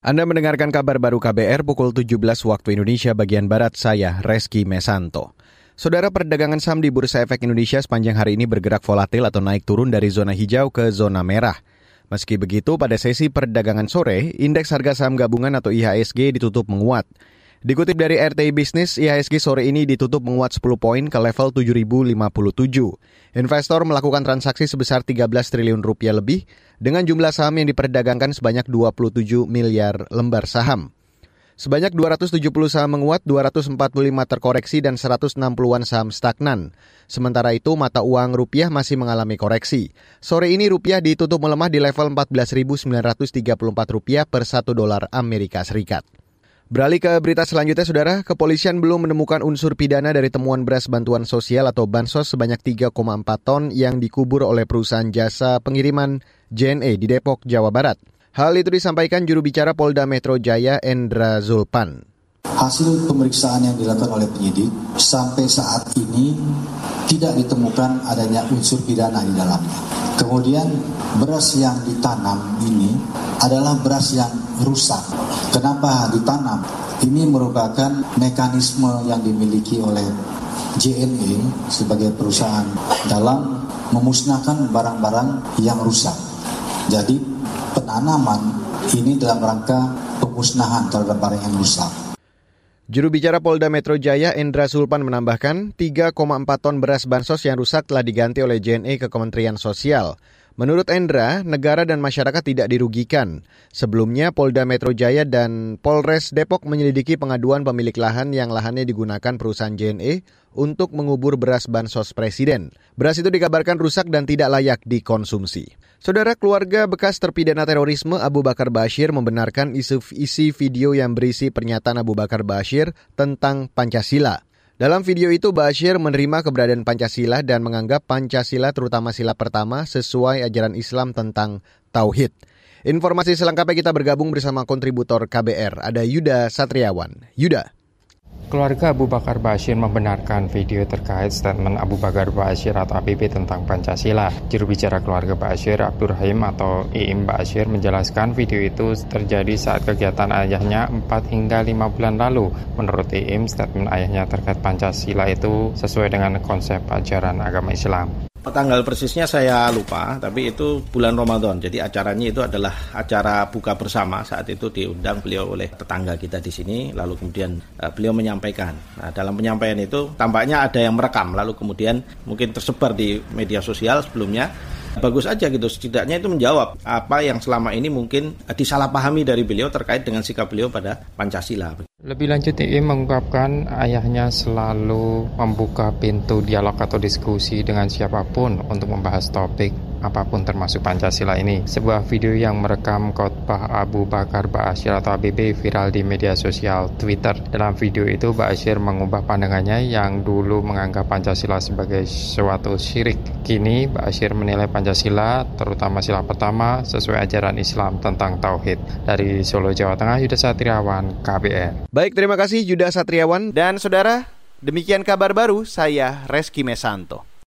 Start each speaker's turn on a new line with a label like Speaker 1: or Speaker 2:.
Speaker 1: Anda mendengarkan kabar baru KBR pukul 17 waktu Indonesia bagian Barat, saya Reski Mesanto. Saudara perdagangan saham di Bursa Efek Indonesia sepanjang hari ini bergerak volatil atau naik turun dari zona hijau ke zona merah. Meski begitu, pada sesi perdagangan sore, indeks harga saham gabungan atau IHSG ditutup menguat. Dikutip dari RTI Bisnis, IHSG sore ini ditutup menguat 10 poin ke level 7.057. Investor melakukan transaksi sebesar 13 triliun rupiah lebih dengan jumlah saham yang diperdagangkan sebanyak 27 miliar lembar saham. Sebanyak 270 saham menguat, 245 terkoreksi, dan 160-an saham stagnan. Sementara itu, mata uang rupiah masih mengalami koreksi. Sore ini rupiah ditutup melemah di level 14.934 rupiah per 1 dolar Amerika Serikat. Beralih ke berita selanjutnya, Saudara. Kepolisian belum menemukan unsur pidana dari temuan beras bantuan sosial atau bansos sebanyak 3,4 ton yang dikubur oleh perusahaan jasa pengiriman JNE di Depok, Jawa Barat. Hal itu disampaikan juru bicara Polda Metro Jaya Endra Zulpan.
Speaker 2: Hasil pemeriksaan yang dilakukan oleh penyidik sampai saat ini tidak ditemukan adanya unsur pidana di dalamnya. Kemudian beras yang ditanam ini adalah beras yang rusak. Kenapa ditanam? Ini merupakan mekanisme yang dimiliki oleh JNE sebagai perusahaan dalam memusnahkan barang-barang yang rusak. Jadi penanaman ini dalam rangka pemusnahan terhadap barang yang rusak.
Speaker 1: Juru bicara Polda Metro Jaya Endra Sulpan menambahkan 3,4 ton beras bansos yang rusak telah diganti oleh JNE ke Kementerian Sosial. Menurut Endra, negara dan masyarakat tidak dirugikan. Sebelumnya, Polda Metro Jaya dan Polres Depok menyelidiki pengaduan pemilik lahan yang lahannya digunakan perusahaan JNE untuk mengubur beras bansos presiden. Beras itu dikabarkan rusak dan tidak layak dikonsumsi. Saudara keluarga bekas terpidana terorisme Abu Bakar Bashir membenarkan isi video yang berisi pernyataan Abu Bakar Bashir tentang Pancasila. Dalam video itu, Bashir menerima keberadaan Pancasila dan menganggap Pancasila terutama sila pertama sesuai ajaran Islam tentang Tauhid. Informasi selengkapnya kita bergabung bersama kontributor KBR, ada Yuda Satriawan. Yuda.
Speaker 3: Keluarga Abu Bakar Bashir membenarkan video terkait statement Abu Bakar Bashir atau ABB tentang Pancasila. Juru bicara keluarga Bashir, Abdurrahim atau Iim Bashir menjelaskan video itu terjadi saat kegiatan ayahnya 4 hingga 5 bulan lalu. Menurut Iim, statement ayahnya terkait Pancasila itu sesuai dengan konsep ajaran agama Islam.
Speaker 4: Tanggal persisnya saya lupa, tapi itu bulan Ramadan. Jadi acaranya itu adalah acara buka bersama. Saat itu diundang beliau oleh tetangga kita di sini, lalu kemudian uh, beliau menyampaikan. Nah, dalam penyampaian itu tampaknya ada yang merekam, lalu kemudian mungkin tersebar di media sosial sebelumnya bagus aja gitu setidaknya itu menjawab apa yang selama ini mungkin disalahpahami dari beliau terkait dengan sikap beliau pada Pancasila.
Speaker 3: Lebih lanjut, IE mengungkapkan ayahnya selalu membuka pintu dialog atau diskusi dengan siapa pun untuk membahas topik apa pun termasuk Pancasila ini. Sebuah video yang merekam khotbah Abu Bakar Ba'asyir atau ABB viral di media sosial Twitter. Dalam video itu Ba'asyir mengubah pandangannya yang dulu menganggap Pancasila sebagai suatu syirik. Kini Ba'asyir menilai Pancasila, terutama sila pertama, sesuai ajaran Islam tentang Tauhid. Dari Solo, Jawa Tengah, Yuda Satriawan, KBR.
Speaker 1: Baik, terima kasih Yuda Satriawan dan saudara. Demikian kabar baru, saya Reski Mesanto.